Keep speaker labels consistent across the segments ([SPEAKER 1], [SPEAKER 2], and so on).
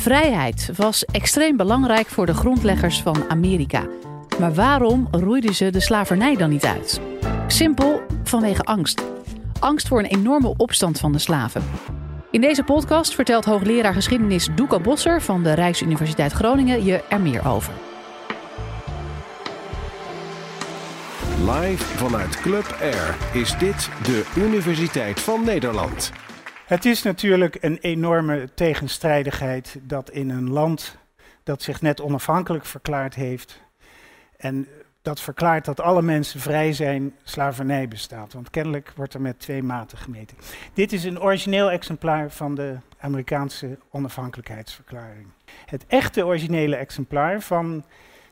[SPEAKER 1] Vrijheid was extreem belangrijk voor de grondleggers van Amerika. Maar waarom roeiden ze de slavernij dan niet uit? Simpel vanwege angst. Angst voor een enorme opstand van de slaven. In deze podcast vertelt hoogleraar geschiedenis Doeka Bosser van de Rijksuniversiteit Groningen je er meer over.
[SPEAKER 2] Live vanuit Club Air is dit de Universiteit van Nederland.
[SPEAKER 3] Het is natuurlijk een enorme tegenstrijdigheid dat in een land dat zich net onafhankelijk verklaard heeft en dat verklaart dat alle mensen vrij zijn, slavernij bestaat. Want kennelijk wordt er met twee maten gemeten. Dit is een origineel exemplaar van de Amerikaanse onafhankelijkheidsverklaring. Het echte originele exemplaar van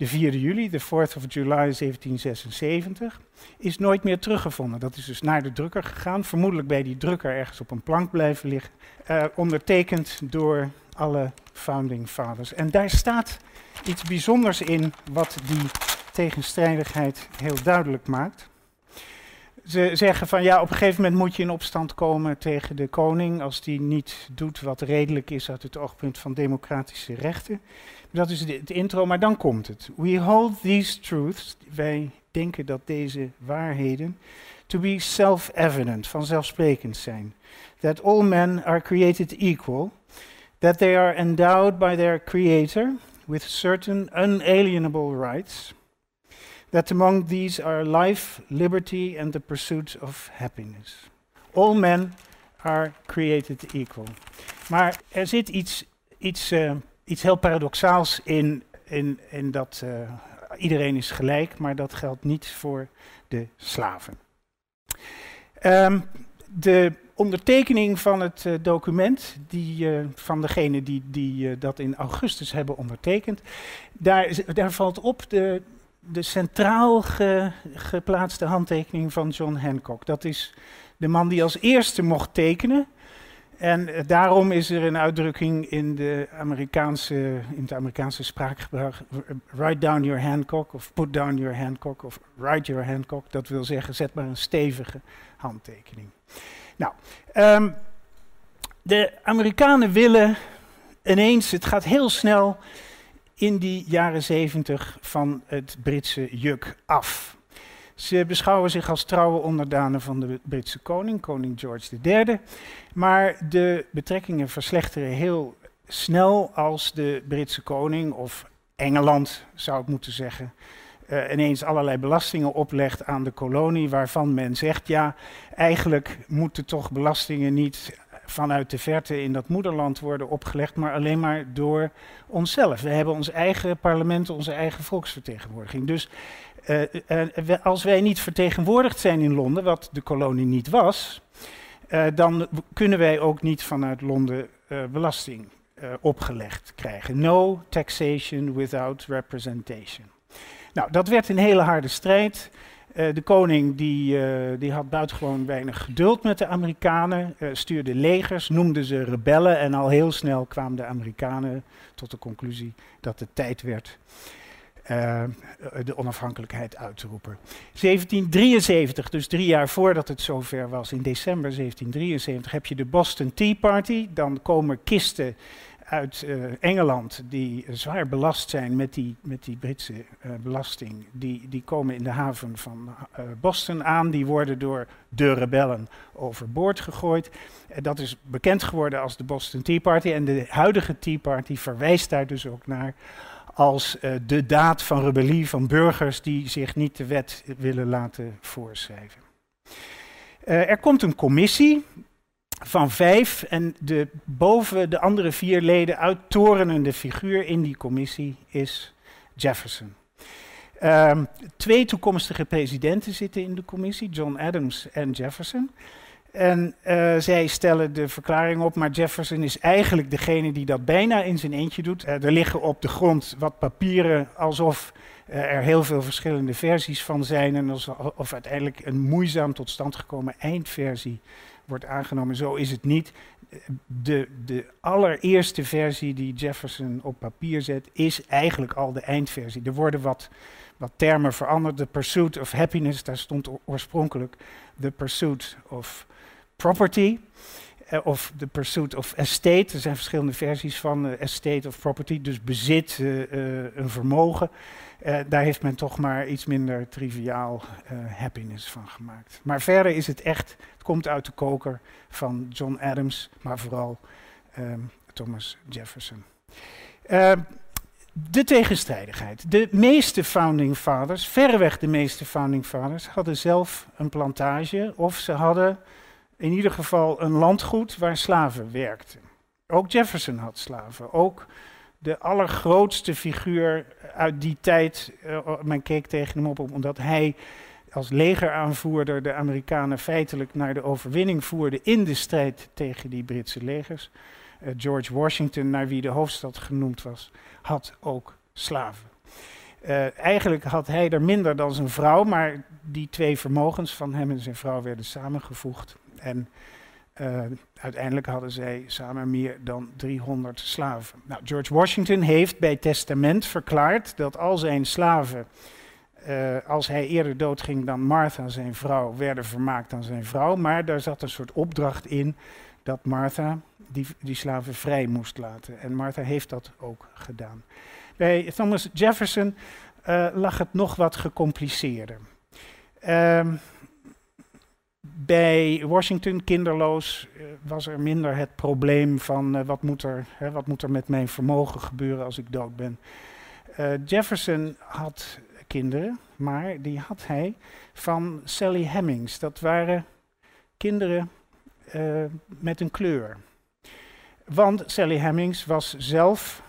[SPEAKER 3] de 4 juli, de 4th of July 1776, is nooit meer teruggevonden. Dat is dus naar de drukker gegaan, vermoedelijk bij die drukker ergens op een plank blijven liggen, uh, ondertekend door alle founding fathers. En daar staat iets bijzonders in wat die tegenstrijdigheid heel duidelijk maakt. Ze zeggen van ja, op een gegeven moment moet je in opstand komen tegen de koning als die niet doet wat redelijk is uit het oogpunt van democratische rechten. Dat is het intro, maar dan komt het. We hold these truths, wij denken dat deze waarheden, to be self-evident, vanzelfsprekend zijn. That all men are created equal, that they are endowed by their creator with certain unalienable rights, that among these are life, liberty and the pursuit of happiness. All men are created equal. Maar er zit iets, iets uh, iets heel paradoxaals in, in, in dat uh, iedereen is gelijk, maar dat geldt niet voor de slaven. Um, de ondertekening van het uh, document, die, uh, van degene die, die dat in augustus hebben ondertekend, daar, daar valt op de, de centraal ge, geplaatste handtekening van John Hancock. Dat is de man die als eerste mocht tekenen. En uh, daarom is er een uitdrukking in, de Amerikaanse, in het Amerikaanse spraakgebruik, write down your Hancock, of put down your Hancock, of write your Hancock. Dat wil zeggen, zet maar een stevige handtekening. Nou, um, de Amerikanen willen ineens, het gaat heel snel, in die jaren zeventig van het Britse juk af. Ze beschouwen zich als trouwe onderdanen van de Britse koning, koning George III. Maar de betrekkingen verslechteren heel snel als de Britse koning, of Engeland zou ik moeten zeggen, uh, ineens allerlei belastingen oplegt aan de kolonie, waarvan men zegt, ja, eigenlijk moeten toch belastingen niet vanuit de verte in dat moederland worden opgelegd, maar alleen maar door onszelf. We hebben ons eigen parlement, onze eigen volksvertegenwoordiging. Dus uh, uh, als wij niet vertegenwoordigd zijn in Londen, wat de kolonie niet was, uh, dan kunnen wij ook niet vanuit Londen belasting opgelegd krijgen. No taxation without representation. Nou, dat werd een hele harde strijd. de koning die, die had buitengewoon weinig geduld met de Amerikanen, stuurde legers, noemde ze rebellen en al heel snel kwamen de Amerikanen tot de conclusie dat het tijd werd uh, de onafhankelijkheid uit te roepen. 1773, dus drie jaar voordat het zover was, in december 1773, heb je de Boston Tea Party. Dan komen kisten uit uh, Engeland die zwaar belast zijn met die, met die Britse uh, belasting. Die, die komen in de haven van Boston aan. Die worden door de rebellen overboord gegooid. dat is bekend geworden als de Boston Tea Party. En de huidige Tea Party verwijst daar dus ook naar als uh, de daad van rebellie van burgers die zich niet de wet willen laten voorschrijven. Uh, er komt een commissie van vijf en de, boven de andere vier leden uittorenende figuur in die commissie is Jefferson. Uh, twee toekomstige presidenten zitten in de commissie, John Adams en Jefferson. En uh, zij stellen de verklaring op, maar Jefferson is eigenlijk degene die dat bijna in zijn eentje doet. Uh, er liggen op de grond wat papieren alsof uh, er heel veel verschillende versies van zijn en alsof uiteindelijk een moeizaam tot stand gekomen eindversie wordt aangenomen. Zo is het niet. De, de allereerste versie die Jefferson op papier zet, is eigenlijk al de eindversie. Er worden wat, wat termen veranderd. The pursuit of happiness, daar stond oorspronkelijk the pursuit of property. eh, of The Pursuit of Estate. Er zijn verschillende versies van uh, Estate of Property, dus bezit, een vermogen. daar heeft men toch maar iets minder triviaal happiness van gemaakt. Maar verder is het echt, het komt uit de koker van John Adams, maar vooral ehm, Thomas Jefferson. Ehm, de tegenstrijdigheid. De meeste founding fathers, verreweg de meeste founding fathers, hadden zelf een plantage of ze hadden in ieder geval een landgoed waar slaven werkten. Ook Jefferson had slaven. Ook de allergrootste figuur uit die tijd, uh, men keek tegen hem op omdat hij als legeraanvoerder de Amerikanen feitelijk naar de overwinning voerde in de strijd tegen die Britse legers. Uh, George Washington, naar wie de hoofdstad genoemd was, had ook slaven. Uh, eigenlijk had hij er minder dan zijn vrouw, maar die twee vermogens van hem en zijn vrouw werden samengevoegd. En uh, uiteindelijk hadden zij samen meer dan 300 slaven. Nou, George Washington heeft bij testament verklaard dat al zijn slaven, uh, als hij eerder doodging dan Martha, zijn vrouw, werden vermaakt dan zijn vrouw. Maar daar zat een soort opdracht in dat Martha die, die slaven vrij moest laten. En Martha heeft dat ook gedaan. Bij Thomas Jefferson uh, lag het nog wat gecompliceerder. Um, bij Washington, kinderloos, uh, was er minder het probleem van uh, wat, moet er, hè, wat moet er met mijn vermogen gebeuren als ik dood ben. Jefferson had kinderen, maar die had hij van Sally Hemings. Dat waren kinderen met een kleur. Want Sally Hemings was zelf,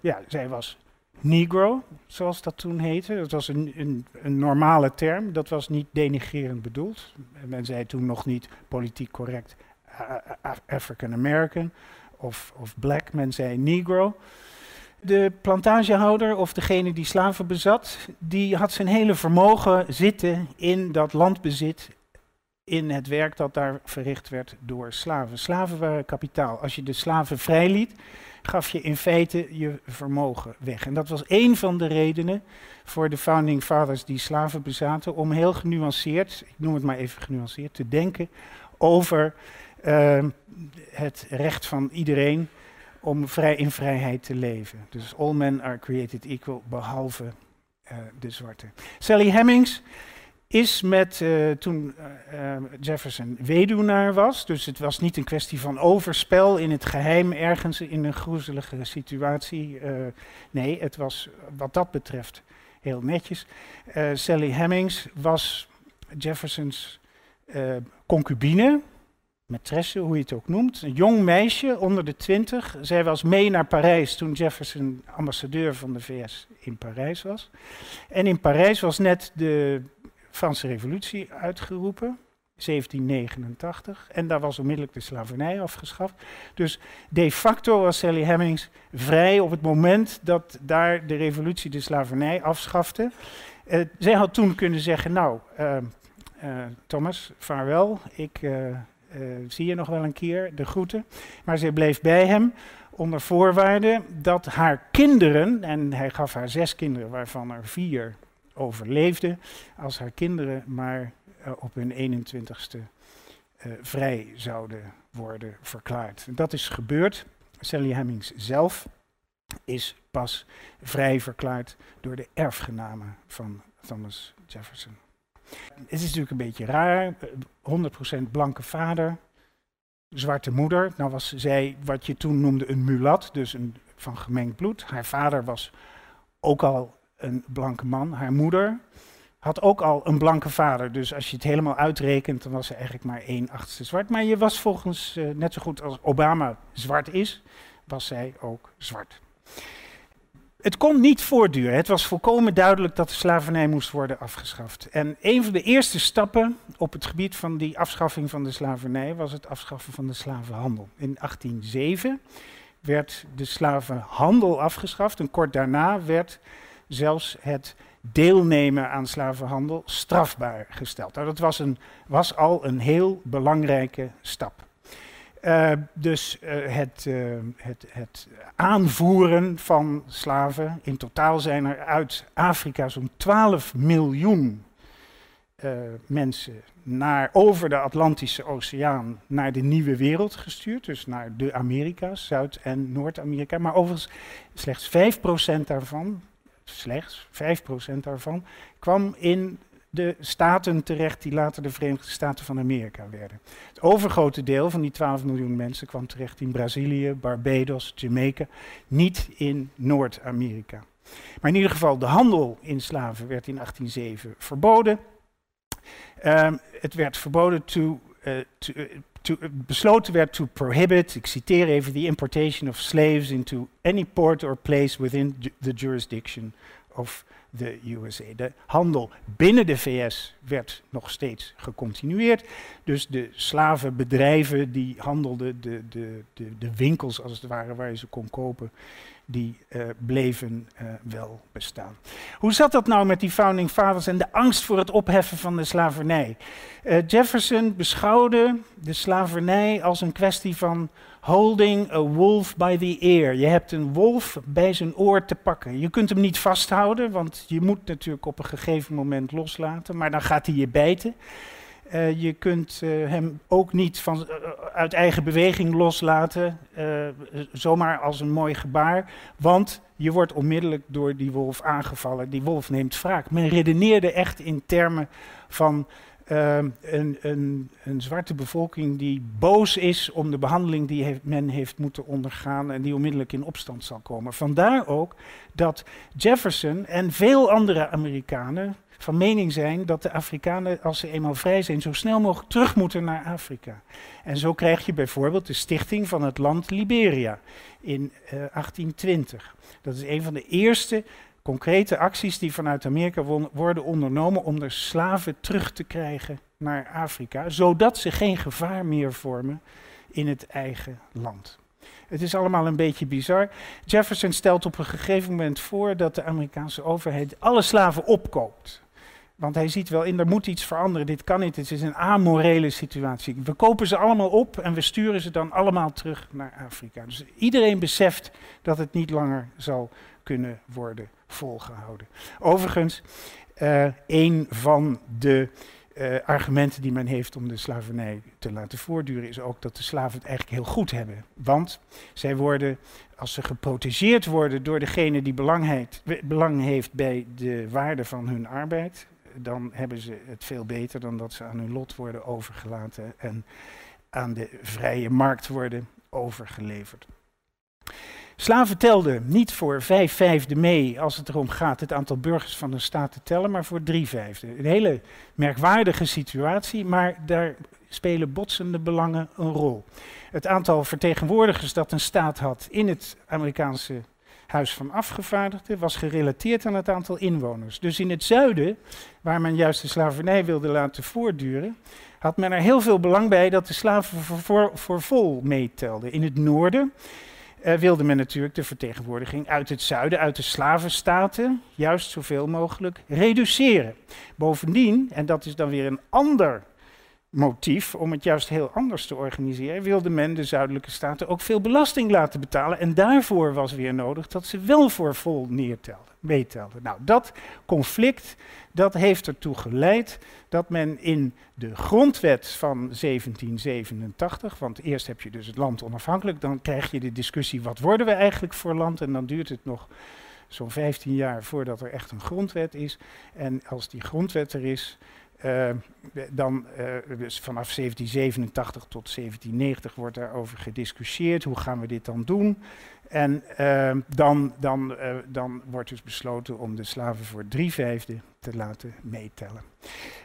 [SPEAKER 3] ja, zij was Negro, zoals dat toen heette. Dat was een, een, een, normale term, dat was niet denigrerend bedoeld. Men zei toen nog niet politiek correct African American of, of black, men zei Negro. De plantagehouder of degene die slaven bezat, die had zijn hele vermogen zitten in dat landbezit in het werk dat daar verricht werd door slaven. Slaven waren kapitaal. Als je de slaven vrijliet, gaf je in feite je vermogen weg. En dat was één van de redenen voor de founding fathers die slaven bezaten, om heel genuanceerd, ik noem het maar even genuanceerd, te denken over uh, het recht van iedereen om vrij in vrijheid te leven. Dus all men are created equal, behalve uh, de zwarte. Sally Hemings is met uh, toen uh, Jefferson weduwnaar was. Dus het was niet een kwestie van overspel in het geheim ergens in een groezelige situatie. Nee, het was wat dat betreft heel netjes. Sally Hemings was Jeffersons concubine, maîtresse, hoe je het ook noemt. Een jong meisje onder de twintig. Zij was mee naar Parijs toen Jefferson ambassadeur van de VS in Parijs was. En in Parijs was net de Franse Revolutie uitgeroepen, 1789. En daar was onmiddellijk de slavernij afgeschaft. Dus de facto was Sally Hemings vrij op het moment dat daar de revolutie de slavernij afschafte. Uh, zij had toen kunnen zeggen, nou, uh, uh, Thomas, vaarwel, ik zie je nog wel een keer, de groeten. Maar zij bleef bij hem onder voorwaarde dat haar kinderen, en hij gaf haar zes kinderen, waarvan er vier overleefde, als haar kinderen maar uh, op hun 21ste uh, vrij zouden worden verklaard. dat is gebeurd. Sally Hemings zelf is pas vrij verklaard door de erfgenamen van Thomas Jefferson. Het is natuurlijk een beetje raar, 100% blanke vader, zwarte moeder. Nou was zij wat je toen noemde een mulat, dus een, van gemengd bloed. Haar vader was ook al een blanke man. Haar moeder had ook al een blanke vader. Dus als je het helemaal uitrekent, dan was ze eigenlijk maar één achtste zwart. Maar je was volgens, uh, net zo goed als Obama zwart is, was zij ook zwart. Het kon niet voortduren. Het was volkomen duidelijk dat de slavernij moest worden afgeschaft. En een van de eerste stappen op het gebied van die afschaffing van de slavernij was het afschaffen van de slavenhandel. In 1807 werd de slavenhandel afgeschaft en kort daarna werd zelfs het deelnemen aan slavenhandel strafbaar gesteld. Nou, dat was, een, was al een heel belangrijke stap. Uh, dus uh, het, uh, het, het, aanvoeren van slaven, in totaal zijn er uit Afrika zo'n 12 miljoen mensen naar, over de Atlantische Oceaan naar de nieuwe wereld gestuurd. Dus naar de Amerika's, Zuid- en Noord-Amerika. Maar overigens slechts 5% daarvan, slechts 5% daarvan, kwam in de staten terecht die later de Verenigde Staten van Amerika werden. Het overgrote deel van die 12 miljoen mensen kwam terecht in Brazilië, Barbados, Jamaica, niet in Noord-Amerika. Maar in ieder geval, de handel in slaven werd in 1807 verboden. Um, het werd verboden to, uh, to, uh, to, besloten werd to prohibit, ik citeer even, the importation of slaves into any port or place within the jurisdiction of de USA. De handel binnen de VS werd nog steeds gecontinueerd. Dus de slavenbedrijven die handelden, de, de, de, de winkels als het ware waar je ze kon kopen, die uh, bleven uh, wel bestaan. Hoe zat dat nou met die founding fathers en de angst voor het opheffen van de slavernij? Uh, Jefferson beschouwde de slavernij als een kwestie van holding a wolf by the ear. Je hebt een wolf bij zijn oor te pakken. Je kunt hem niet vasthouden, want je moet natuurlijk op een gegeven moment loslaten, maar dan gaat hij je bijten. Je kunt hem ook niet van, uit eigen beweging loslaten, zomaar als een mooi gebaar, want je wordt onmiddellijk door die wolf aangevallen. Die wolf neemt wraak. Men redeneerde echt in termen van een, een, een, zwarte bevolking die boos is om de behandeling die heeft, men heeft moeten ondergaan en die onmiddellijk in opstand zal komen. Vandaar ook dat Jefferson en veel andere Amerikanen van mening zijn dat de Afrikanen, als ze eenmaal vrij zijn, zo snel mogelijk terug moeten naar Afrika. En zo krijg je bijvoorbeeld de stichting van het land Liberia in uh, 1820. Dat is een van de eerste concrete acties die vanuit Amerika worden ondernomen om de slaven terug te krijgen naar Afrika, zodat ze geen gevaar meer vormen in het eigen land. Het is allemaal een beetje bizar. Jefferson stelt op een gegeven moment voor dat de Amerikaanse overheid alle slaven opkoopt. Want hij ziet wel in, er moet iets veranderen, dit kan niet, het is een amorele situatie. We kopen ze allemaal op en we sturen ze dan allemaal terug naar Afrika. Dus iedereen beseft dat het niet langer zal kunnen worden volgehouden. Overigens, uh, een van de uh, argumenten die men heeft om de slavernij te laten voortduren, is ook dat de slaven het eigenlijk heel goed hebben. Want zij worden, als ze geprotegeerd worden door degene die belang heeft bij de waarde van hun arbeid, dan hebben ze het veel beter dan dat ze aan hun lot worden overgelaten en aan de vrije markt worden overgeleverd. Slaven telden niet voor vijf vijfde mee als het erom gaat het aantal burgers van een staat te tellen, maar voor drie vijfde. Een hele merkwaardige situatie, maar daar spelen botsende belangen een rol. Het aantal vertegenwoordigers dat een staat had in het Amerikaanse Huis van Afgevaardigden was gerelateerd aan het aantal inwoners. Dus in het zuiden, waar men juist de slavernij wilde laten voortduren, had men er heel veel belang bij dat de slaven voor, voor, voor vol meetelden. In het noorden uh, wilde men natuurlijk de vertegenwoordiging uit het zuiden, uit de slavenstaten, juist zoveel mogelijk reduceren. Bovendien, en dat is dan weer een ander motief om het juist heel anders te organiseren, wilde men de zuidelijke staten ook veel belasting laten betalen. En daarvoor was weer nodig dat ze wel voor vol neertelden, meetelden. Nou, dat conflict dat heeft ertoe geleid dat men in de grondwet van 1787, want eerst heb je dus het land onafhankelijk, dan krijg je de discussie wat worden we eigenlijk voor land en dan duurt het nog zo'n 15 jaar voordat er echt een grondwet is. En als die grondwet er is, uh, dan, uh, vanaf 1787 tot 1790 wordt daarover gediscussieerd. Hoe gaan we dit dan doen? En uh, dan, dan, dan wordt dus besloten om de slaven voor drie vijfde te laten meetellen.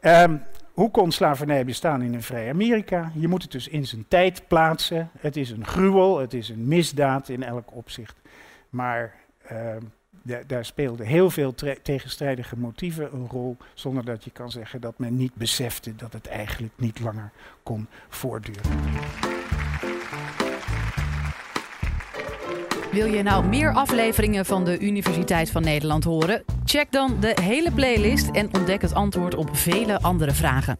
[SPEAKER 3] Um, hoe kon slavernij bestaan in een vrij Amerika? Je moet het dus in zijn tijd plaatsen. Het is een gruwel, het is een misdaad in elk opzicht. Maar daar speelden heel veel tegenstrijdige motieven een rol, zonder dat je kan zeggen dat men niet besefte dat het eigenlijk niet langer kon voortduren.
[SPEAKER 1] Wil je nou meer afleveringen van de Universiteit van Nederland horen? Check dan de hele playlist en ontdek het antwoord op vele andere vragen.